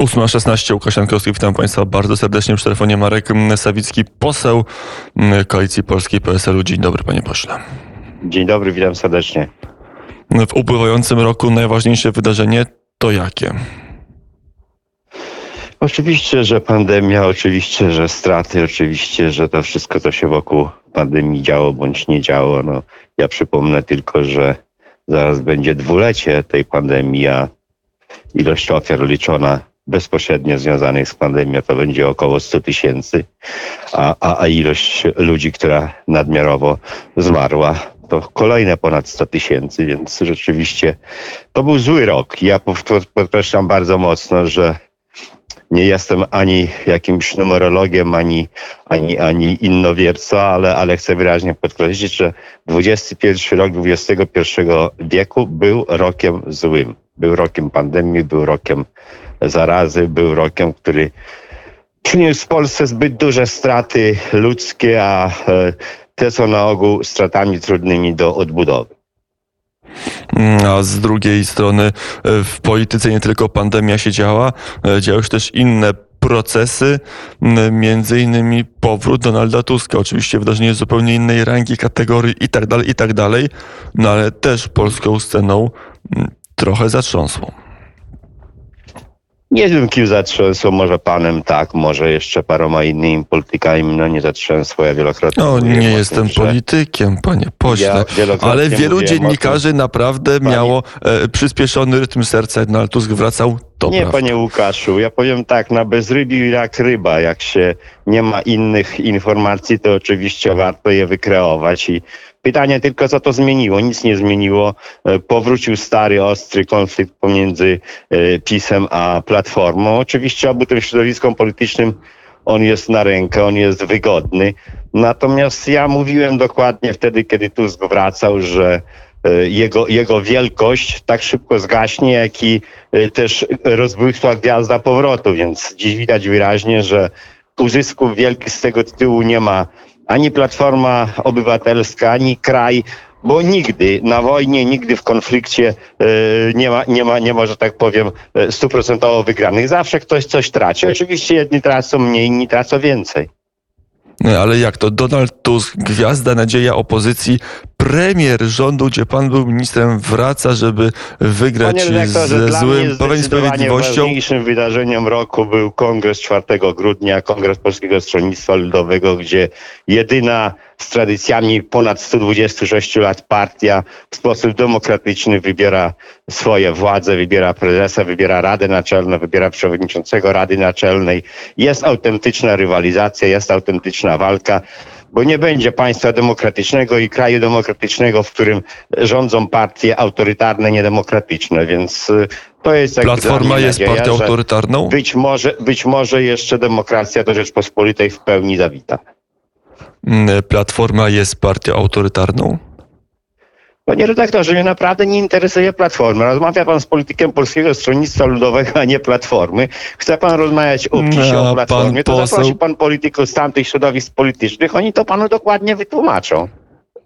8.16 Łukasz Jankowski, witam Państwa bardzo serdecznie przy telefonie Marek Sawicki, poseł Koalicji Polskiej PSL-u. Dzień dobry Panie Pośle. Dzień dobry, witam serdecznie. W upływającym roku najważniejsze wydarzenie to jakie? Oczywiście, że pandemia, oczywiście, że straty, oczywiście, że to wszystko, co się wokół pandemii działo bądź nie działo. No, ja przypomnę tylko, że zaraz będzie dwulecie tej pandemii, a ilość ofiar liczona bezpośrednio związanych z pandemią to będzie około 100 tysięcy, a, a, a ilość ludzi, która nadmiarowo zmarła, to kolejne ponad 100 tysięcy, więc rzeczywiście to był zły rok. Ja podkreślam bardzo mocno, że nie jestem ani jakimś numerologiem, ani, ani, ani innowiercą, ale, ale chcę wyraźnie podkreślić, że XXI rok XXI wieku był rokiem złym. Był rokiem pandemii, był rokiem zarazy, był rokiem, który przyniósł Polsce zbyt duże straty ludzkie, a e, te są na ogół stratami trudnymi do odbudowy. A z drugiej strony e, w polityce nie tylko pandemia się działa, e, działy się też inne procesy, między innymi powrót Donalda Tuska. Oczywiście wydarzenie zupełnie innej rangi, kategorii i tak dalej, i tak dalej, no ale też polską sceną trochę zatrząsło. Nie wiem, kim zatrzęsło, może panem tak, może jeszcze paroma innymi politykami, no nie zatrzęsło, ja wielokrotnie No nie jestem tym, politykiem, panie pośle, ja ale wielu dziennikarzy tym, naprawdę miało e, przyspieszony rytm serca, Donald Tusk wracał, to Nie, prawda. panie Łukaszu, ja powiem tak, na bezrybiu jak ryba, jak się nie ma innych informacji, to oczywiście warto je wykreować i Pytanie tylko, co to zmieniło? Nic nie zmieniło. E, powrócił stary, ostry konflikt pomiędzy e, PiSem a Platformą. Oczywiście obu tym środowiskom politycznym on jest na rękę, on jest wygodny. Natomiast ja mówiłem dokładnie wtedy, kiedy Tusk wracał, że e, jego, jego wielkość tak szybko zgaśnie, jak i też rozbłysła gwiazda powrotu, więc dziś widać wyraźnie, że uzysków wielkich z tego tytułu nie ma ani Platforma Obywatelska, ani kraj, bo nigdy na wojnie, nigdy w konflikcie e, nie ma, nie ma, nie ma, że tak powiem, e, stuprocentowo wygranych. Zawsze ktoś coś traci. Oczywiście jedni tracą mniej, inni tracą więcej. Ale jak to? Donald Tusk, gwiazda, nadzieja opozycji, premier rządu, gdzie pan był ministrem, wraca, żeby wygrać ze złym Prawem Sprawiedliwością. Najważniejszym wydarzeniem roku był kongres 4 grudnia, kongres Polskiego Stronnictwa Ludowego, gdzie jedyna z tradycjami ponad 126 lat partia w sposób demokratyczny wybiera swoje władze, wybiera prezesa, wybiera Radę Naczelną, wybiera przewodniczącego Rady Naczelnej. Jest autentyczna rywalizacja, jest autentyczna walka bo nie będzie państwa demokratycznego i kraju demokratycznego, w którym rządzą partie autorytarne, niedemokratyczne, więc y, to jest Platforma jest nadzieja, partią autorytarną? Być może, być może jeszcze demokracja do Rzeczpospolitej w pełni zawita. Mm, Platforma jest partią autorytarną? Panie redaktorze, mnie naprawdę nie interesuje Platforma. Rozmawia pan z politykiem Polskiego Stronnictwa Ludowego, a nie Platformy. Chce pan rozmawiać o PiSie, no, o Platformie, to poseł... zaprosi pan polityków z tamtych środowisk politycznych. Oni to panu dokładnie wytłumaczą.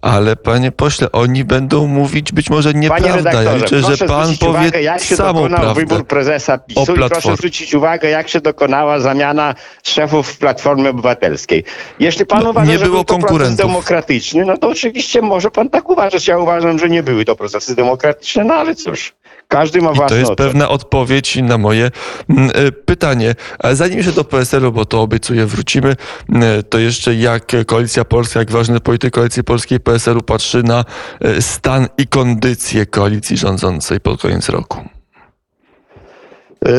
Ale panie pośle, oni będą mówić być może nieprawda. Ja liczę, że pan powie uwagę, jak się samą dokonał prawdę wybór prezesa PiSu i proszę zwrócić uwagę, jak się dokonała zamiana szefów Platformy Obywatelskiej. Jeśli pan no, uważa, nie że było był to proces demokratyczny, no to oczywiście może pan tak uważać. Ja uważam, że nie były to procesy demokratyczne, no ale cóż. Każdy ma własną to jest pewna odpowiedź na moje mm, e, pytanie. Zanim się do PSL-u, bo to obiecuję, wrócimy, mm, to jeszcze jak Koalicja Polska, jak ważny polityk Koalicji Polskiej PSL-u patrzy na e, stan i kondycję koalicji rządzącej pod koniec roku?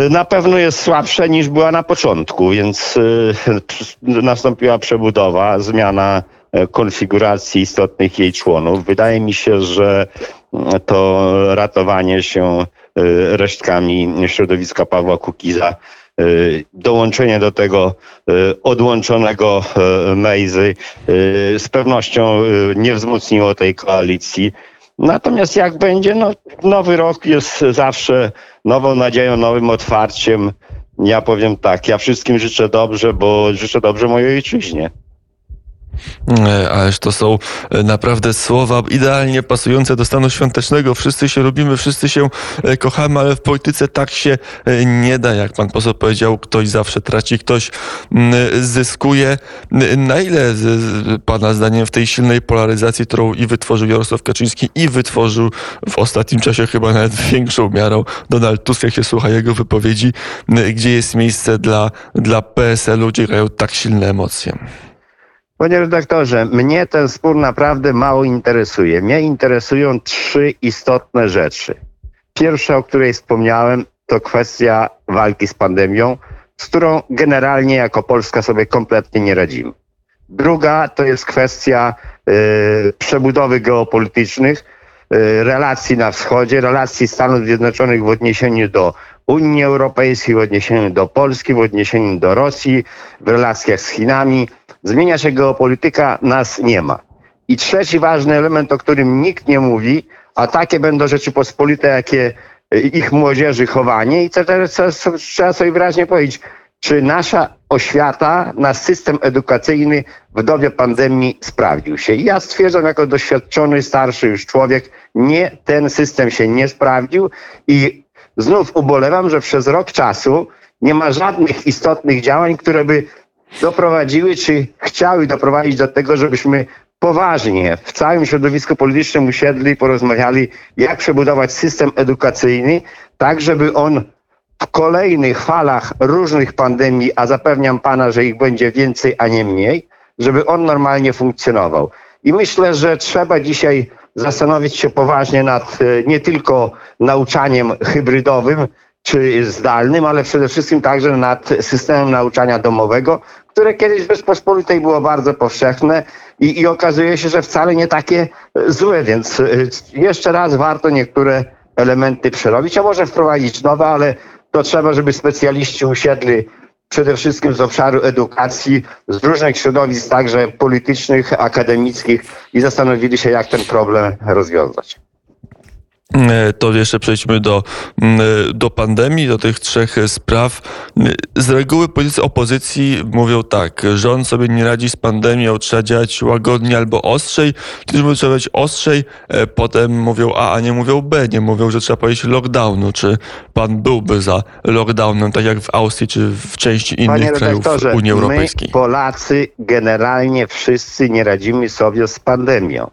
Na pewno jest słabsza niż była na początku, więc nastąpiła przebudowa, zmiana konfiguracji istotnych jej członów. Wydaje mi się, że to ratowanie się y, resztkami środowiska Pawła Kukiza, y, dołączenie do tego odłączonego Mejzy z pewnością nie wzmocniło tej koalicji. Natomiast jak będzie, no, nowy rok jest zawsze nową nadzieją, nowym otwarciem. Ja powiem tak, ja wszystkim życzę dobrze, bo życzę dobrze mojej ojczyźnie. E, ależ to są e, naprawdę słowa idealnie pasujące do stanu świątecznego. Wszyscy się lubimy, wszyscy się e, kochamy, ale w polityce tak się nie da. Jak pan poseł powiedział, ktoś zawsze traci, ktoś zyskuje. Na ile pana zdaniem w tej silnej polaryzacji, którą i wytworzył Jarosław Kaczyński i wytworzył w ostatnim czasie chyba nawet większą miarą Donald Tusk, jak się słucha jego wypowiedzi, gdzie jest miejsce dla, dla PSL-u, gdzie grają tak silne emocje? Panie redaktorze, mnie ten spór naprawdę mało interesuje. Mnie interesują trzy istotne rzeczy. Pierwsza, o której wspomniałem, to kwestia walki z pandemią, z którą generalnie jako Polska sobie kompletnie nie radzimy. Druga to jest kwestia y, przebudowy geopolitycznych, y, relacji na wschodzie, relacji Stanów Zjednoczonych w odniesieniu do Unii Europejskiej, w odniesieniu do Polski, w odniesieniu do Rosji, w relacjach z Chinami. Zmienia się geopolityka, nas nie ma. I trzeci ważny element, o którym nikt nie mówi, a takie będą Rzeczypospolite, jakie ich młodzieży chowanie. I teraz trzeba sobie wyraźnie powiedzieć, czy nasza oświata, nasz system edukacyjny w dobie pandemii sprawdził się. I ja stwierdzam jako doświadczony, starszy już człowiek, nie, ten system się nie sprawdził i znów ubolewam, że przez rok czasu nie ma żadnych istotnych działań, które by doprowadziły, czy chciały doprowadzić do tego, żebyśmy poważnie w całym środowisku politycznym usiedli porozmawiali, jak przebudować system edukacyjny, tak żeby on w kolejnych falach różnych pandemii, a zapewniam pana, że ich będzie więcej, a nie mniej, żeby on normalnie funkcjonował. I myślę, że trzeba dzisiaj zastanowić się poważnie nad e, nie tylko nauczaniem hybrydowym czy zdalnym, ale przede wszystkim także nad systemem nauczania domowego, które kiedyś w Rzeczpospolitej było bardzo powszechne i, i okazuje się, że wcale nie takie złe, więc e, jeszcze raz warto niektóre elementy przerobić, a może wprowadzić nowe, ale to trzeba, żeby specjaliści usiedli przede wszystkim z obszaru edukacji, z różnych środowisk, także politycznych, akademickich i zastanowili się, jak ten problem rozwiązać. E, to jeszcze przejdźmy do, mm, e, do pandemii, do tych trzech spraw. Z reguły politycy opozycji mówią tak, rząd sobie nie radzi z pandemią, trzeba działać łagodnie albo ostrzej. Którzy mówią, trzeba być ostrzej, e, potem mówią A, a nie mówią B, nie mówią, że trzeba powiedzieć lockdownu. Czy pan byłby za lockdownem, tak jak w Austrii, czy w części innych krajów Unii Europejskiej? My, Polacy, generalnie wszyscy nie radzimy sobie z pandemią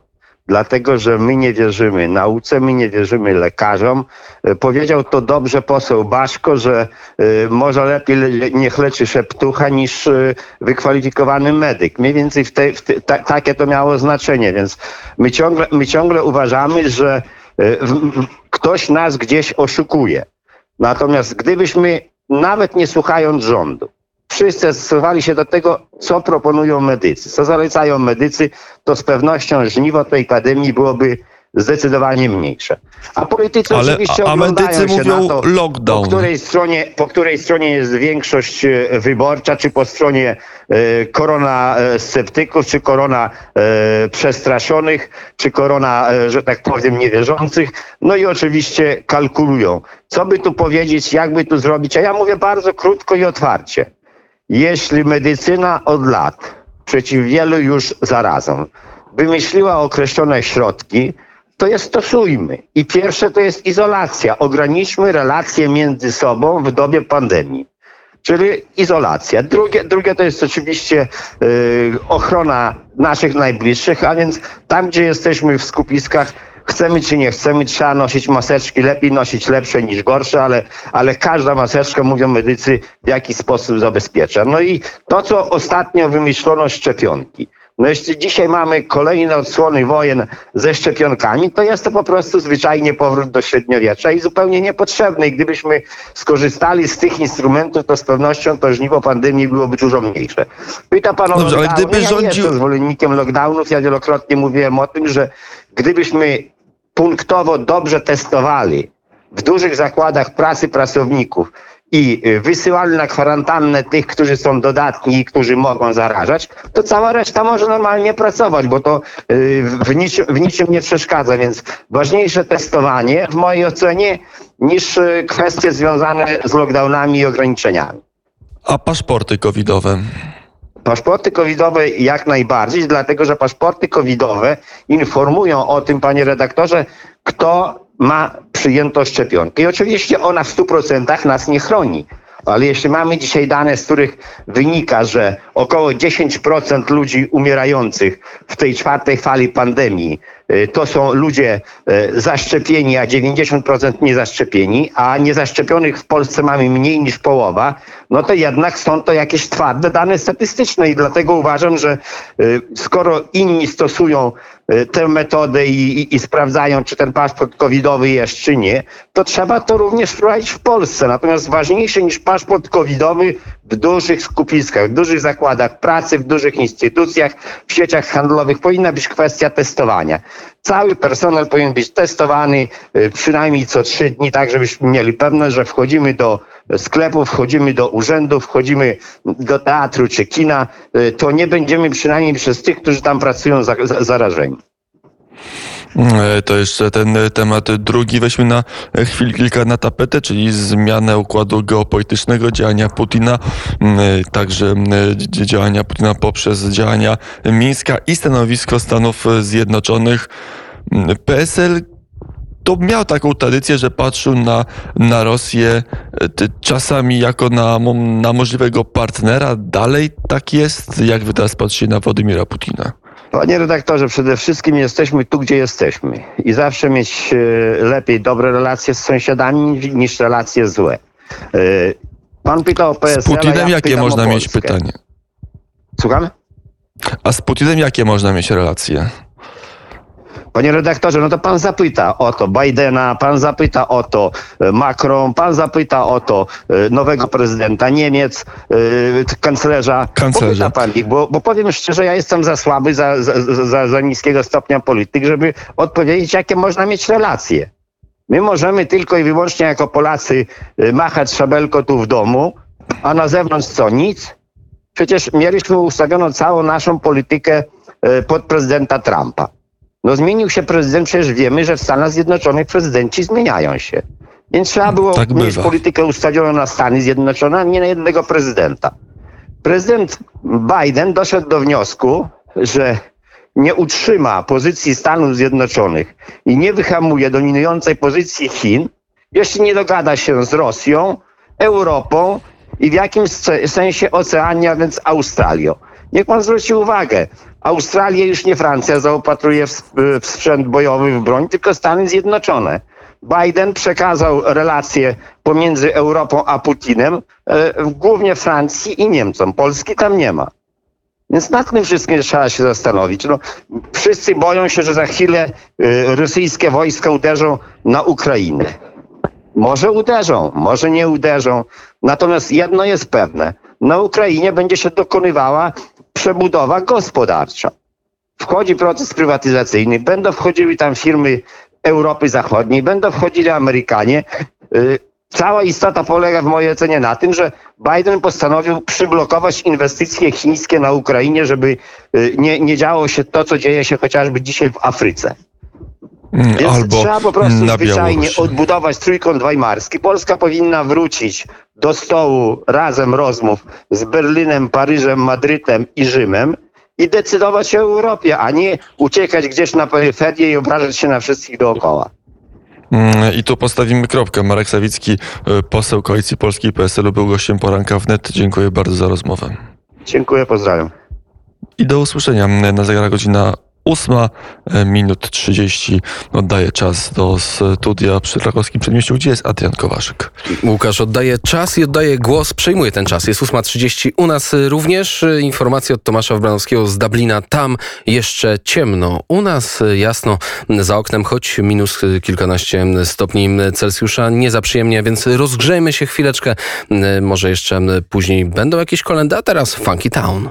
dlatego że my nie wierzymy nauce, my nie wierzymy lekarzom. E, powiedział to dobrze poseł Baszko, że e, może lepiej niech leczy szeptucha niż e, wykwalifikowany medyk. Mniej więcej w te, w te, ta, takie to miało znaczenie, więc my ciągle, my ciągle uważamy, że ktoś nas gdzieś oszukuje. Natomiast gdybyśmy nawet nie słuchając rządu, wszyscy stosowali się do tego, co proponują medycy, co zalecają medycy, to z pewnością żniwo tej akademii byłoby zdecydowanie mniejsze. A politycy Ale, oczywiście a, a medycy mówią to, lockdown. Po której, stronie, po której stronie jest większość e, wyborcza, czy po stronie e, korona e, sceptyków, czy korona e, przestraszonych, czy korona, e, że tak powiem, niewierzących. No i oczywiście kalkulują, co by tu powiedzieć, jak by tu zrobić. A ja mówię bardzo krótko i otwarcie. Jeśli medycyna od lat, przeciw wielu już zarazom, wymyśliła określone środki, to je stosujmy. I pierwsze to jest izolacja. Ograniczmy relacje między sobą w dobie pandemii. Czyli izolacja. Drugie, drugie to jest oczywiście yy, ochrona naszych najbliższych, a więc tam, gdzie jesteśmy w skupiskach, chcemy czy nie chcemy, trzeba nosić maseczki, lepiej nosić lepsze niż gorsze, ale, ale każda maseczka, mówią medycy, w jaki sposób zabezpiecza. No i to, co ostatnio wymyślono szczepionki. No jeśli dzisiaj mamy kolejne odsłony wojen ze szczepionkami, to jest to po prostu zwyczajnie powrót do średniowiecza i zupełnie niepotrzebny. I gdybyśmy skorzystali z tych instrumentów, to z pewnością to żniwo pandemii byłoby dużo mniejsze. Pyta pan o Dobrze, ale gdyby ja rządził... nie jestem zwolennikiem lockdownów. Ja wielokrotnie mówiłem o tym, że gdybyśmy punktowo dobrze testowali w dużych zakładach pracy pracowników i y, wysyłali na kwarantannę tych, którzy są dodatni i którzy mogą zarażać, to cała reszta może normalnie pracować, bo to y, w niczym, w niczym nie przeszkadza. Więc ważniejsze testowanie w mojej ocenie niż y, kwestie związane z lockdownami i ograniczeniami. A paszporty covidowe? Paszporty covidowe jak najbardziej, dlatego że paszporty covidowe informują o tym, panie redaktorze, kto ma przyjęto szczepionkę. I oczywiście ona w 100% nas nie chroni. Ale jeśli mamy dzisiaj dane, z których wynika, że około 10% ludzi umierających w tej czwartej fali pandemii y, to są ludzie y, zaszczepieni, a 90% niezaszczepieni, a niezaszczepionych w Polsce mamy mniej niż połowa, no to jednak są to jakieś twarde dane statystyczne i dlatego uważam, że y, skoro inni stosują tę metodę i, i, i sprawdzają, czy ten paszport covidowy jest, czy nie, to trzeba to również wprowadzić w Polsce. Natomiast ważniejsze niż paszport covidowy w dużych skupiskach, w dużych zakładach pracy, w dużych instytucjach, w sieciach handlowych powinna być kwestia testowania. Cały personel powinien być testowany y, przynajmniej co trzy dni, tak żebyśmy mieli pewność, że wchodzimy do sklepów, wchodzimy do urzędów, wchodzimy do teatru czy kina, y, to nie będziemy przynajmniej przez tych, którzy tam pracują, zarażeni. E, to jeszcze ten temat drugi weźmy na chwilę kilka na tapetę, czyli zmianę układu geopolitycznego, działania Putina, także działania Putina poprzez działania Mińska i stanowisko Stanów Zjednoczonych. PSL to miał taką tradycję, że patrzył na, na Rosję czasami jako na, na możliwego partnera. Dalej tak jest? Jak wy teraz patrzycie na Władimira Putina? Panie redaktorze, przede wszystkim jesteśmy tu, gdzie jesteśmy. I zawsze mieć e, lepiej dobre relacje z sąsiadami niż relacje złe. E, pan pytał o PSL. Z Putinem ja jakie można mieć pytanie? Słucham? A z Putinem jakie można mieć relacje? Panie redaktorze, no to pan zapyta o to Bidena, pan zapyta o to e, Macron, pan zapyta o to e, nowego prezydenta Niemiec, e, kanclerza. Kanclerza. pan ich, bo, bo powiem szczerze, ja jestem za słaby, za, za, za, za niskiego stopnia polityk, żeby odpowiedzieć, jakie można mieć relacje. My możemy tylko i wyłącznie jako Polacy machać szabelko tu w domu, a na zewnątrz co? Nic. Przecież mieliśmy ustawioną całą naszą politykę pod prezydenta Trumpa. No zmienił się prezydent, przecież wiemy, że w Stanach Zjednoczonych prezydenci zmieniają się. Więc trzeba było tak mieć bywa. politykę ustawioną na Stany Zjednoczone, a nie na jednego prezydenta. Prezydent Biden doszedł do wniosku, że nie utrzyma pozycji Stanów Zjednoczonych i nie wyhamuje dominującej pozycji Chin, jeśli nie dogada się z Rosją, Europą i w jakimś sensie Oceanią, więc Australią. Niech pan zwróci uwagę, Australia już nie Francja zaopatruje w, w sprzęt bojowy, w broń, tylko Stany Zjednoczone. Biden przekazał relacje pomiędzy Europą a Putinem, e, głównie Francji i Niemcom. Polski tam nie ma. Więc nad tym wszystkim trzeba się zastanowić. No, wszyscy boją się, że za chwilę y, rosyjskie wojska uderzą na Ukrainę. Może uderzą, może nie uderzą. Natomiast jedno jest pewne. Na Ukrainie będzie się dokonywała przebudowa gospodarcza. Wchodzi proces prywatyzacyjny, będą wchodziły tam firmy Europy Zachodniej, będą wchodzili Amerykanie. Y, cała istota polega w mojej ocenie na tym, że Biden postanowił przyblokować inwestycje chińskie na Ukrainie, żeby y, nie, nie działo się to, co dzieje się chociażby dzisiaj w Afryce. Mm, Więc Albo trzeba po prostu zwyczajnie odbudować trójkąt weimarski. Polska powinna wrócić do stołu razem rozmów z Berlinem, Paryżem, Madrytem i Rzymem i decydować o Europie, a nie uciekać gdzieś na peryferię i obrażać się na wszystkich dookoła. Mm, I tu postawimy kropkę. Marek Sawicki, y, poseł Koalicji Polskiej PSL-u, był gościem poranka wnet. Dziękuję bardzo za rozmowę. Dziękuję, pozdrawiam. I do usłyszenia na zegarach godzina 8 e, minut 30 oddaję czas do studia przy krakowskim przedmieściu, gdzie jest Adrian Kowaszyk. Łukasz oddaje czas i oddaje głos, przejmuje ten czas. Jest 8.30. U nas również informacje od Tomasza Wbranowskiego z Dublina. Tam jeszcze ciemno. U nas jasno za oknem, choć minus kilkanaście stopni Celsjusza. Nie za przyjemnie, więc rozgrzejmy się chwileczkę. Może jeszcze później będą jakieś kolendy, a teraz Funky Town.